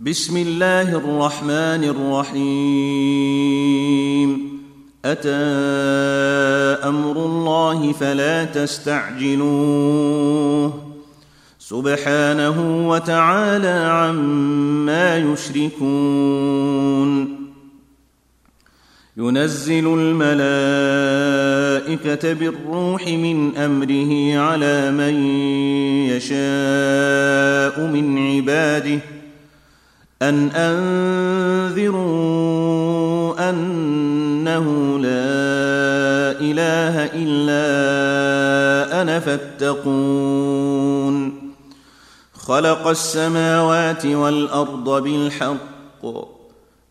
بسم الله الرحمن الرحيم اتى أمر الله فلا تستعجلوه سبحانه وتعالى عما يشركون ينزل الملائكه بالروح من امره على من يشاء من عباده أن أنذروا أنه لا إله إلا أنا فاتقون. خلق السماوات والأرض بالحق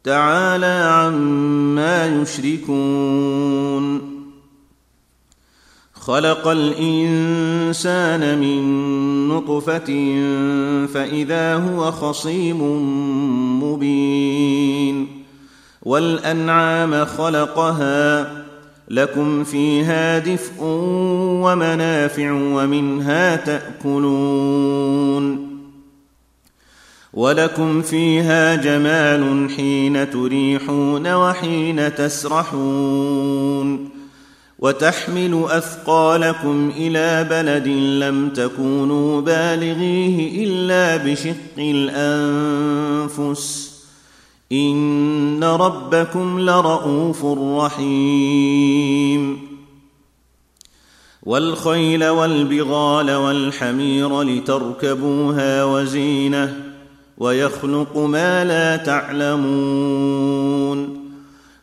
تعالى عما يشركون. خلق الإنسان من نطفة فإذا هو خصيم مبين والأنعام خلقها لكم فيها دفء ومنافع ومنها تأكلون ولكم فيها جمال حين تريحون وحين تسرحون وتحمل أثقالكم إلى بلد لم تكونوا بالغيه إلا بشق الأنفس. إن ربكم لرءوف رحيم. والخيل والبغال والحمير لتركبوها وزينة ويخلق ما لا تعلمون.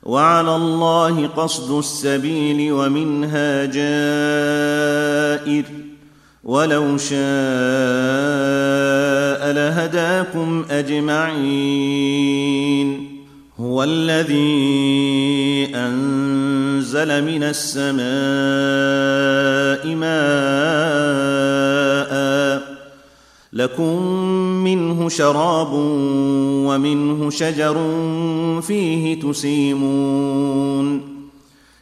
وعلى الله قصد السبيل ومنها جائر. ولو شاء لهداكم أجمعين. هو الذي أنزل من السماء ماء لكم منه شراب ومنه شجر فيه تسيمون.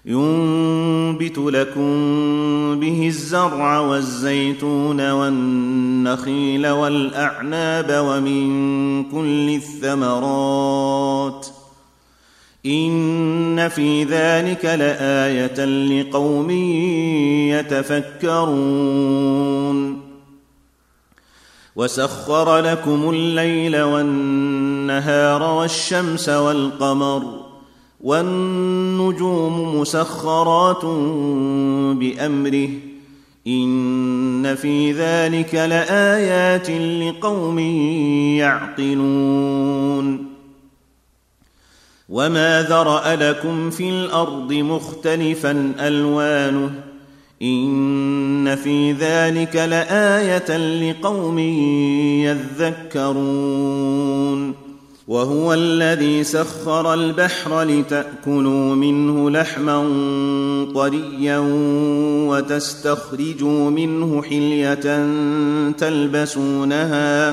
ينبت لكم به الزرع والزيتون والنخيل والأعناب ومن كل الثمرات. إن في ذلك لآية لقوم يتفكرون. وسخر لكم الليل والنهار والشمس والقمر والنجوم مسخرات بأمره إن في ذلك لآيات لقوم يعقلون وما ذرأ لكم في الأرض مختلفا ألوانه ان في ذلك لايه لقوم يذكرون وهو الذي سخر البحر لتاكلوا منه لحما طريا وتستخرجوا منه حليه تلبسونها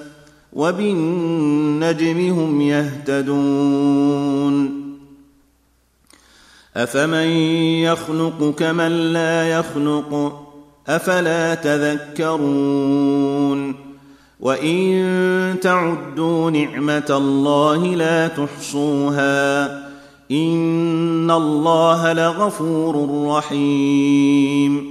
وبالنجم هم يهتدون. أفمن يخلق كمن لا يخلق؟ أفلا تذكرون؟ وإن تعدوا نعمة الله لا تحصوها. إن الله لغفور رحيم.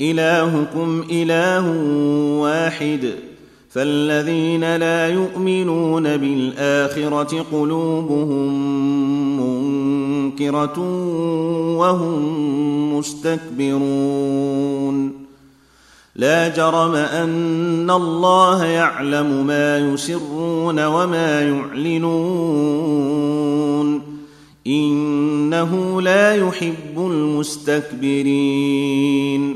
إلهكم إله واحد. فالذين لا يؤمنون بالآخرة قلوبهم منكرة وهم مستكبرون. لا جرم أن الله يعلم ما يسرون وما يعلنون. إنه لا يحب المستكبرين.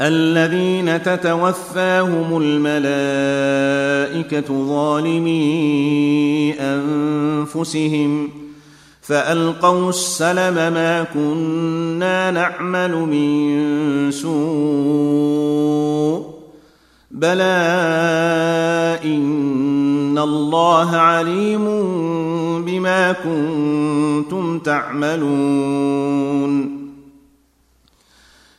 الذين تتوفاهم الملائكة ظالمي أنفسهم فألقوا السلم ما كنا نعمل من سوء بلى إن الله عليم بما كنتم تعملون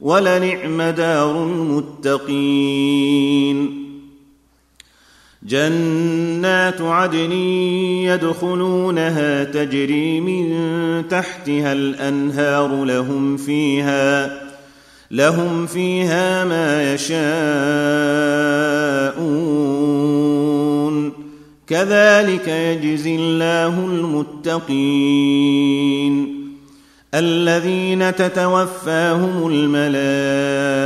ولنعم دار المتقين. جنات عدن يدخلونها تجري من تحتها الأنهار لهم فيها لهم فيها ما يشاءون. كذلك يجزي الله المتقين. الذين تتوفاهم الملائكة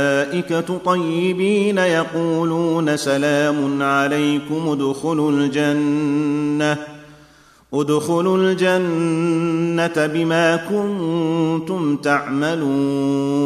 طيبين يقولون سلام عليكم ادخلوا الجنة ادخلوا الجنة بما كنتم تعملون.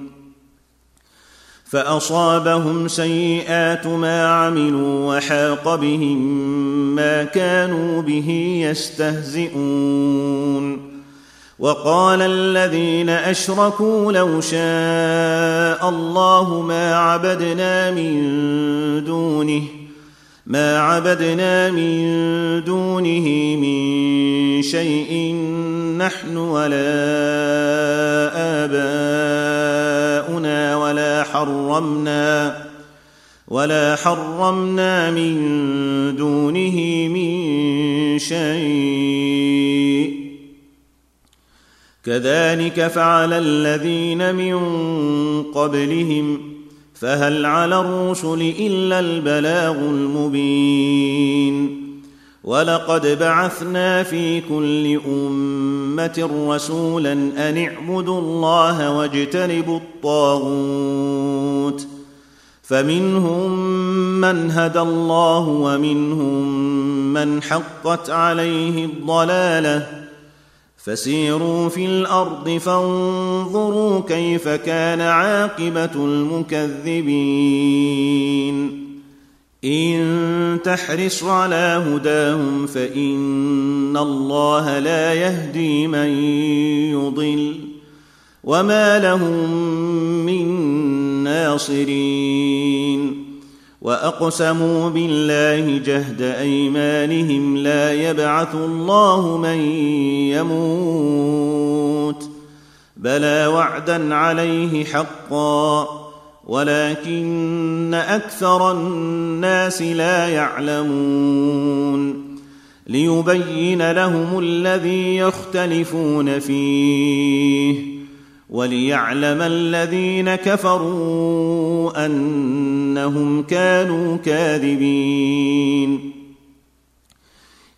فأصابهم سيئات ما عملوا وحاق بهم ما كانوا به يستهزئون. وقال الذين أشركوا لو شاء الله ما عبدنا من دونه ما عبدنا من دونه من شيء نحن ولا آباؤنا حرمنا ولا حرمنا من دونه من شيء. كذلك فعل الذين من قبلهم فهل على الرسل إلا البلاغ المبين. ولقد بعثنا في كل أمة رسولا أن اعبدوا الله واجتنبوا الطاغوت. فمنهم من هدى الله ومنهم من حقت عليه الضلالة. فسيروا في الأرض فانظروا كيف كان عاقبة المكذبين. إن تحرص على هداهم فإن الله لا يهدي من يضل وما لهم من ناصرين وأقسموا بالله جهد أيمانهم لا يبعث الله من يموت بلى وعدا عليه حقا ولكن أكثر الناس لا يعلمون ليبين لهم الذي يختلفون فيه وليعلم الذين كفروا أنهم كانوا كاذبين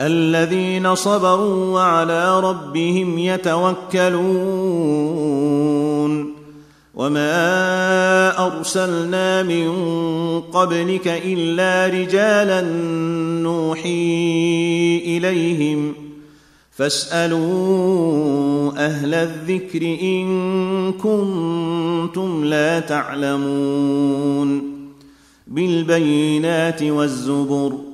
الذين صبروا وعلى ربهم يتوكلون وما أرسلنا من قبلك إلا رجالا نوحي إليهم فاسألوا أهل الذكر إن كنتم لا تعلمون بالبينات والزبر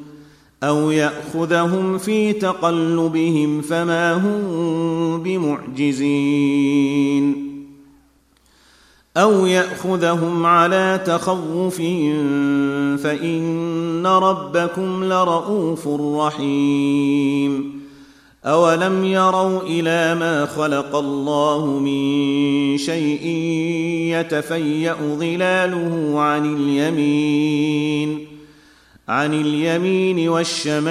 أو يأخذهم في تقلبهم فما هم بمعجزين. أو يأخذهم على تخوف فإن ربكم لرءوف رحيم. أولم يروا إلى ما خلق الله من شيء يتفيأ ظلاله عن اليمين؟ عن اليمين والشمائل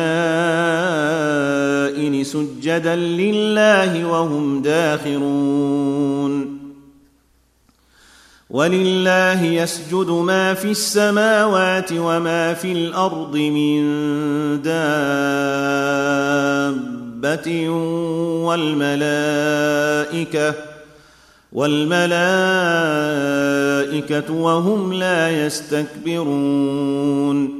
سجدا لله وهم داخرون. ولله يسجد ما في السماوات وما في الأرض من دابة والملائكة والملائكة وهم لا يستكبرون.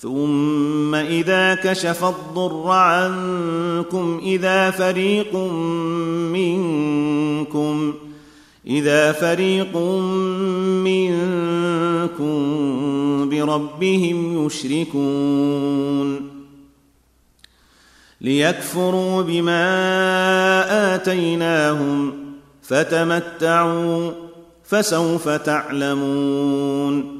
ثم إذا كشف الضر عنكم إذا فريق منكم إذا فريق منكم بربهم يشركون. ليكفروا بما آتيناهم فتمتعوا فسوف تعلمون.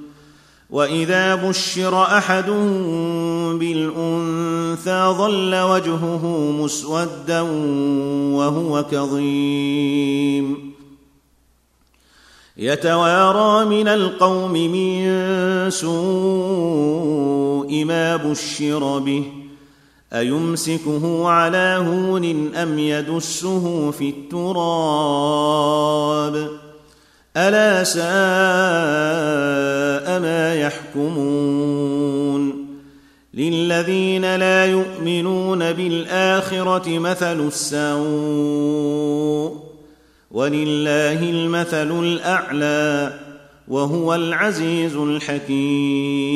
واذا بشر احدهم بالانثى ظل وجهه مسودا وهو كظيم يتوارى من القوم من سوء ما بشر به ايمسكه على هون ام يدسه في التراب ألا ساء ما يحكمون للذين لا يؤمنون بالآخرة مثل السوء ولله المثل الأعلى وهو العزيز الحكيم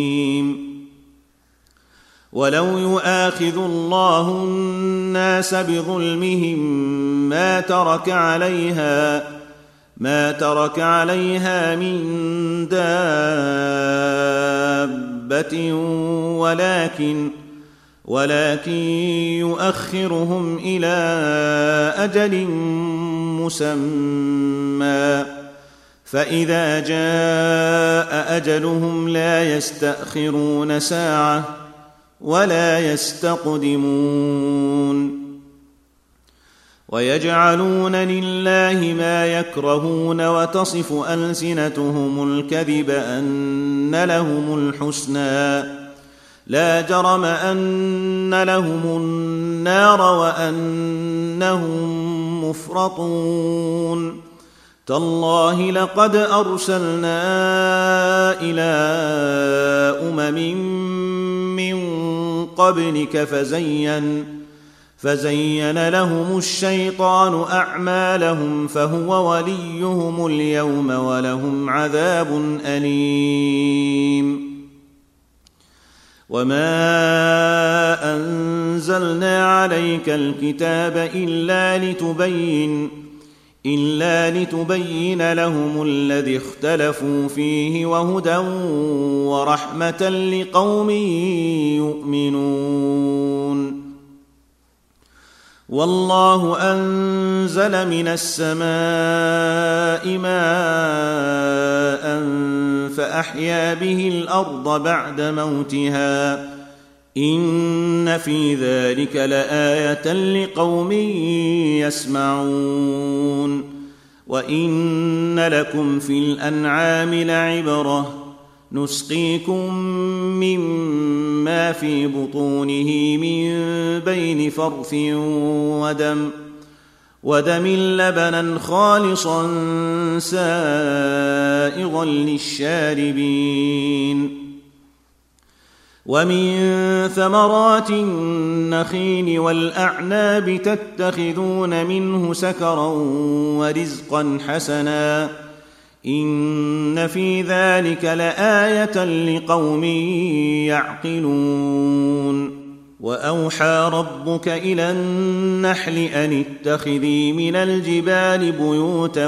ولو يؤاخذ الله الناس بظلمهم ما ترك عليها ما ترك عليها من دابة ولكن ولكن يؤخرهم إلى أجل مسمى. فإذا جاء أجلهم لا يستأخرون ساعة ولا يستقدمون. ويجعلون لله ما يكرهون وتصف ألسنتهم الكذب أن لهم الحسنى. لا جرم أن لهم النار وأنهم مفرطون. تالله لقد أرسلنا إلى أمم من قبلك فزين فزين لهم الشيطان أعمالهم فهو وليهم اليوم ولهم عذاب أليم. وما انزلنا عليك الكتاب الا لتبين الا لتبين لهم الذي اختلفوا فيه وهدى ورحمه لقوم يؤمنون. والله أنزل من السماء ماء فأحيا به الأرض بعد موتها. إن في ذلك لآية لقوم يسمعون. وإن لكم في الأنعام لعبرة. نسقيكم مما في بطونه من بين فرث ودم ودم لبنا خالصا سائغا للشاربين. ومن ثمرات النخيل والأعناب تتخذون منه سكرا ورزقا حسنا. ان في ذلك لايه لقوم يعقلون واوحى ربك إلى النحل ان اتخذي من الجبال بيوتا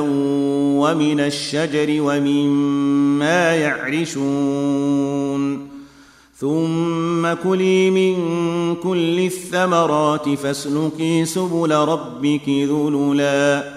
ومن الشجر ومما يعرشون ثم كلي من كل الثمرات فاسلكي سبل ربك ذللا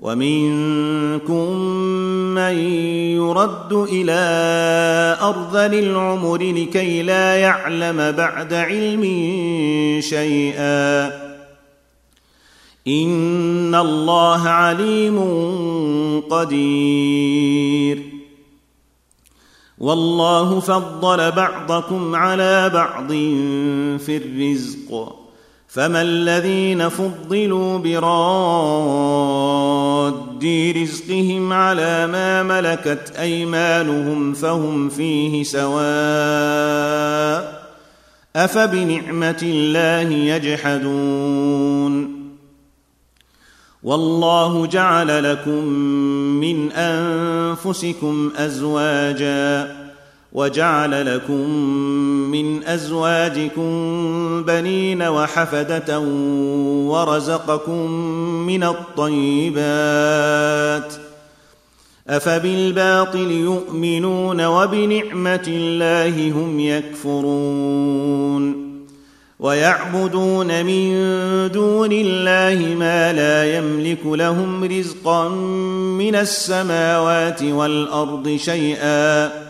ومنكم من يرد إلى ارذل العمر لكي لا يعلم بعد علم شيئا. إن الله عليم قدير. والله فضل بعضكم على بعض في الرزق. فما الذين فضلوا براد رزقهم على ما ملكت أيمانهم فهم فيه سواء أفبنعمة الله يجحدون والله جعل لكم من أنفسكم ازواجا وجعل لكم من أزواجكم بنين وحفدة ورزقكم من الطيبات أفبالباطل يؤمنون وبنعمة الله هم يكفرون ويعبدون من دون الله ما لا يملك لهم رزقا من السماوات والأرض شيئا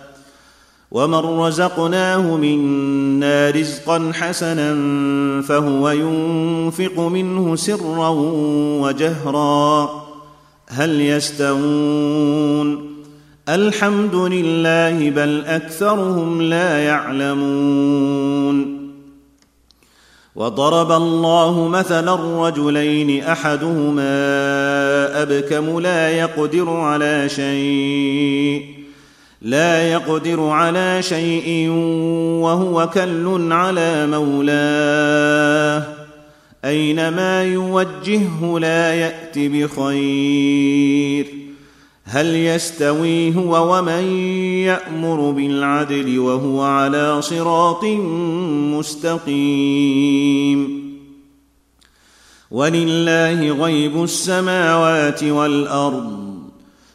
ومن رزقناه منا رزقا حسنا فهو ينفق منه سرا وجهرا هل يستوون؟ الحمد لله بل اكثرهم لا يعلمون. وضرب الله مثلا رجلين احدهما ابكم لا يقدر على شيء لا يقدر على شيء وهو كل على مولاه. أينما يوجهه لا يأت بخير. هل يستوي هو ومن يأمر بالعدل وهو على صراط مستقيم؟ ولله غيب السماوات والأرض.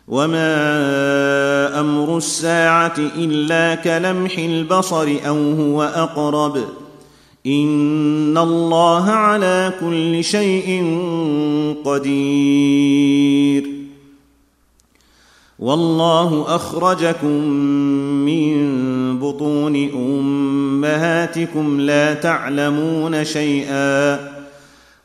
وما أمر الساعة الا كلمح البصر أو هو اقرب ان الله على كل شيء قدير. والله اخرجكم من بطون امهاتكم لا تعلمون شيئا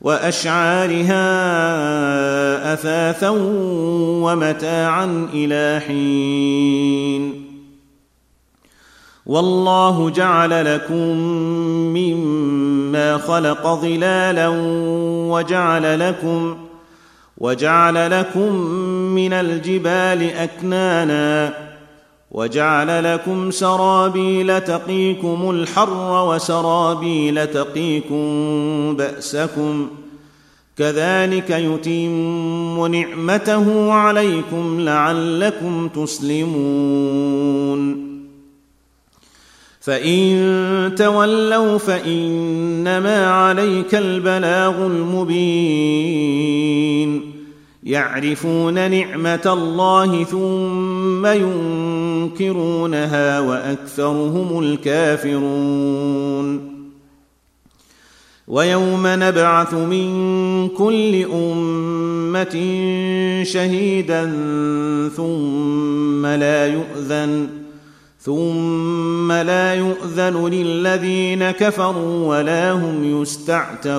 وأشعارها أثاثا ومتاعا إلى حين. والله جعل لكم مما خلق ظلالا وجعل لكم وجعل لكم من الجبال أكنانا وجعل لكم سرابيل تقيكم الحر وسرابيل تقيكم بأسكم كذلك يتم نعمته عليكم لعلكم تسلمون. فإن تولوا فإنما عليك البلاغ المبين. يعرفون نعمة الله ثم ينكرونها وأكثرهم الكافرون. ويوم نبعث من كل أمة شهيدا ثم لا يؤذن ثم لا يؤذن للذين كفروا ولا هم يستعتبون.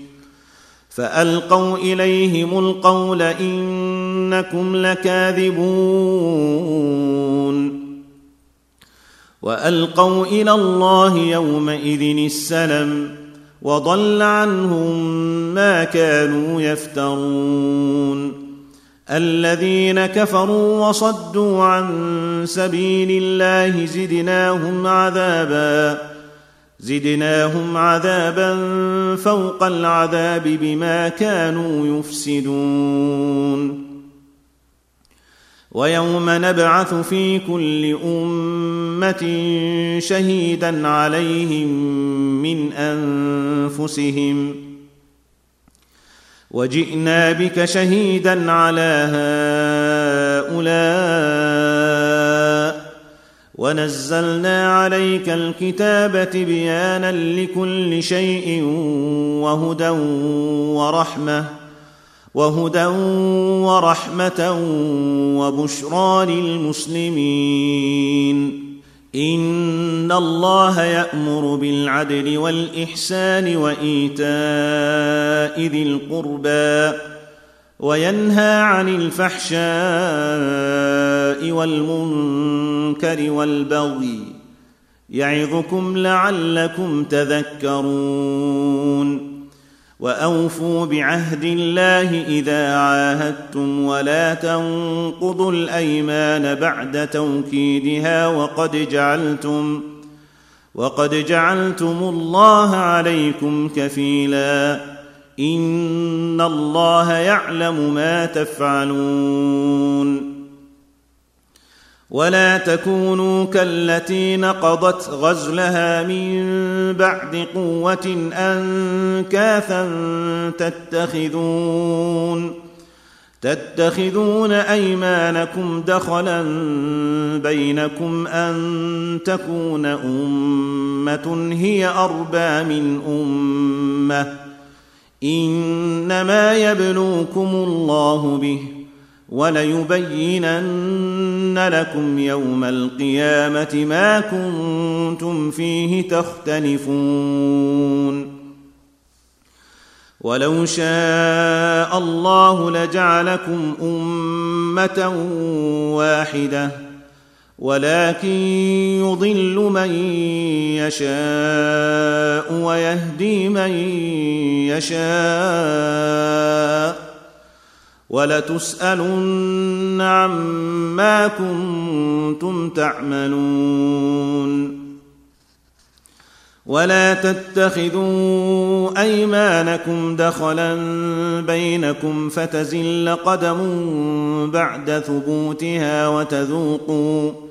فألقوا إليهم القول إنكم لكاذبون. وألقوا إلى الله يومئذ السلم وضل عنهم ما كانوا يفترون. الذين كفروا وصدوا عن سبيل الله زدناهم عذابا. زدناهم عذابا فوق العذاب بما كانوا يفسدون. ويوم نبعث في كل أمة شهيدا عليهم من أنفسهم. وجئنا بك شهيدا على هؤلاء ونزلنا عليك الكتاب بيانا لكل شيء وهدى ورحمة وهدى ورحمة وبشرى للمسلمين. إن الله يأمر بالعدل والإحسان وإيتاء ذي القربى. وينهى عن الفحشاء والمنكر والبغي يعظكم لعلكم تذكرون. وأوفوا بعهد الله إذا عاهدتم ولا تنقضوا الأيمان بعد توكيدها وقد جعلتم وقد جعلتم الله عليكم كفيلا. ان الله يعلم ما تفعلون ولا تكونوا كالتي نقضت غزلها من بعد قوه انكاثا تتخذون تتخذون ايمانكم دخلا بينكم ان تكون امه هي اربى من امه إنما يبلوكم الله به وليبينن لكم يوم القيامة ما كنتم فيه تختلفون. ولو شاء الله لجعلكم أمة واحدة ولكن يضل من يشاء ويهدي من يشاء. ولتسألن عما كنتم تعملون. ولا تتخذوا أيمانكم دخلا بينكم فتزل قدم بعد ثبوتها وتذوقوا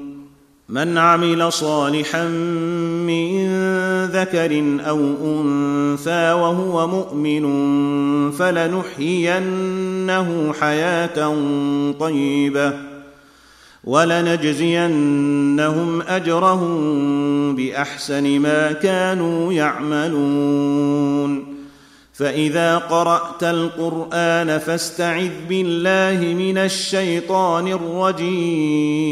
من عمل صالحا من ذكر أو أنثى وهو مؤمن فلنحيينه حياة طيبة ولنجزينهم أجرهم بأحسن ما كانوا يعملون فإذا قرأت القرآن فاستعذ بالله من الشيطان الرجيم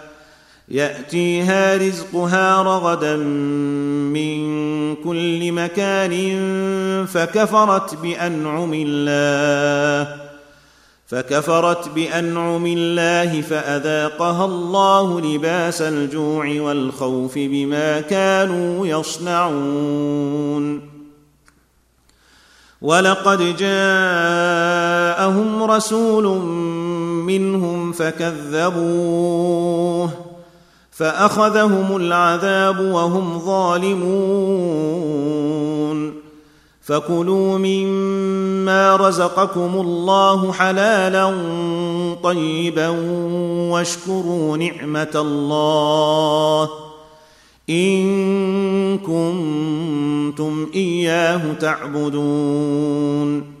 يأتيها رزقها رغدا من كل مكان فكفرت بأنعم الله فكفرت بأنعم الله فأذاقها الله لباس الجوع والخوف بما كانوا يصنعون. ولقد جاءهم رسول منهم فكذبوه. فأخذهم العذاب وهم ظالمون. فكلوا مما رزقكم الله حلالا طيبا واشكروا نعمة الله. إن كنتم إياه تعبدون.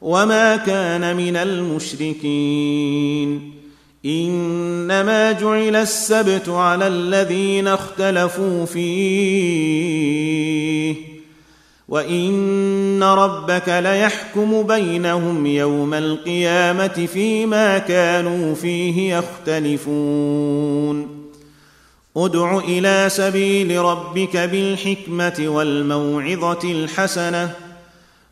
وما كان من المشركين انما جعل السبت على الذين اختلفوا فيه وان ربك ليحكم بينهم يوم القيامه فيما كانوا فيه يختلفون ادع إلى سبيل ربك بالحكمه والموعظه الحسنه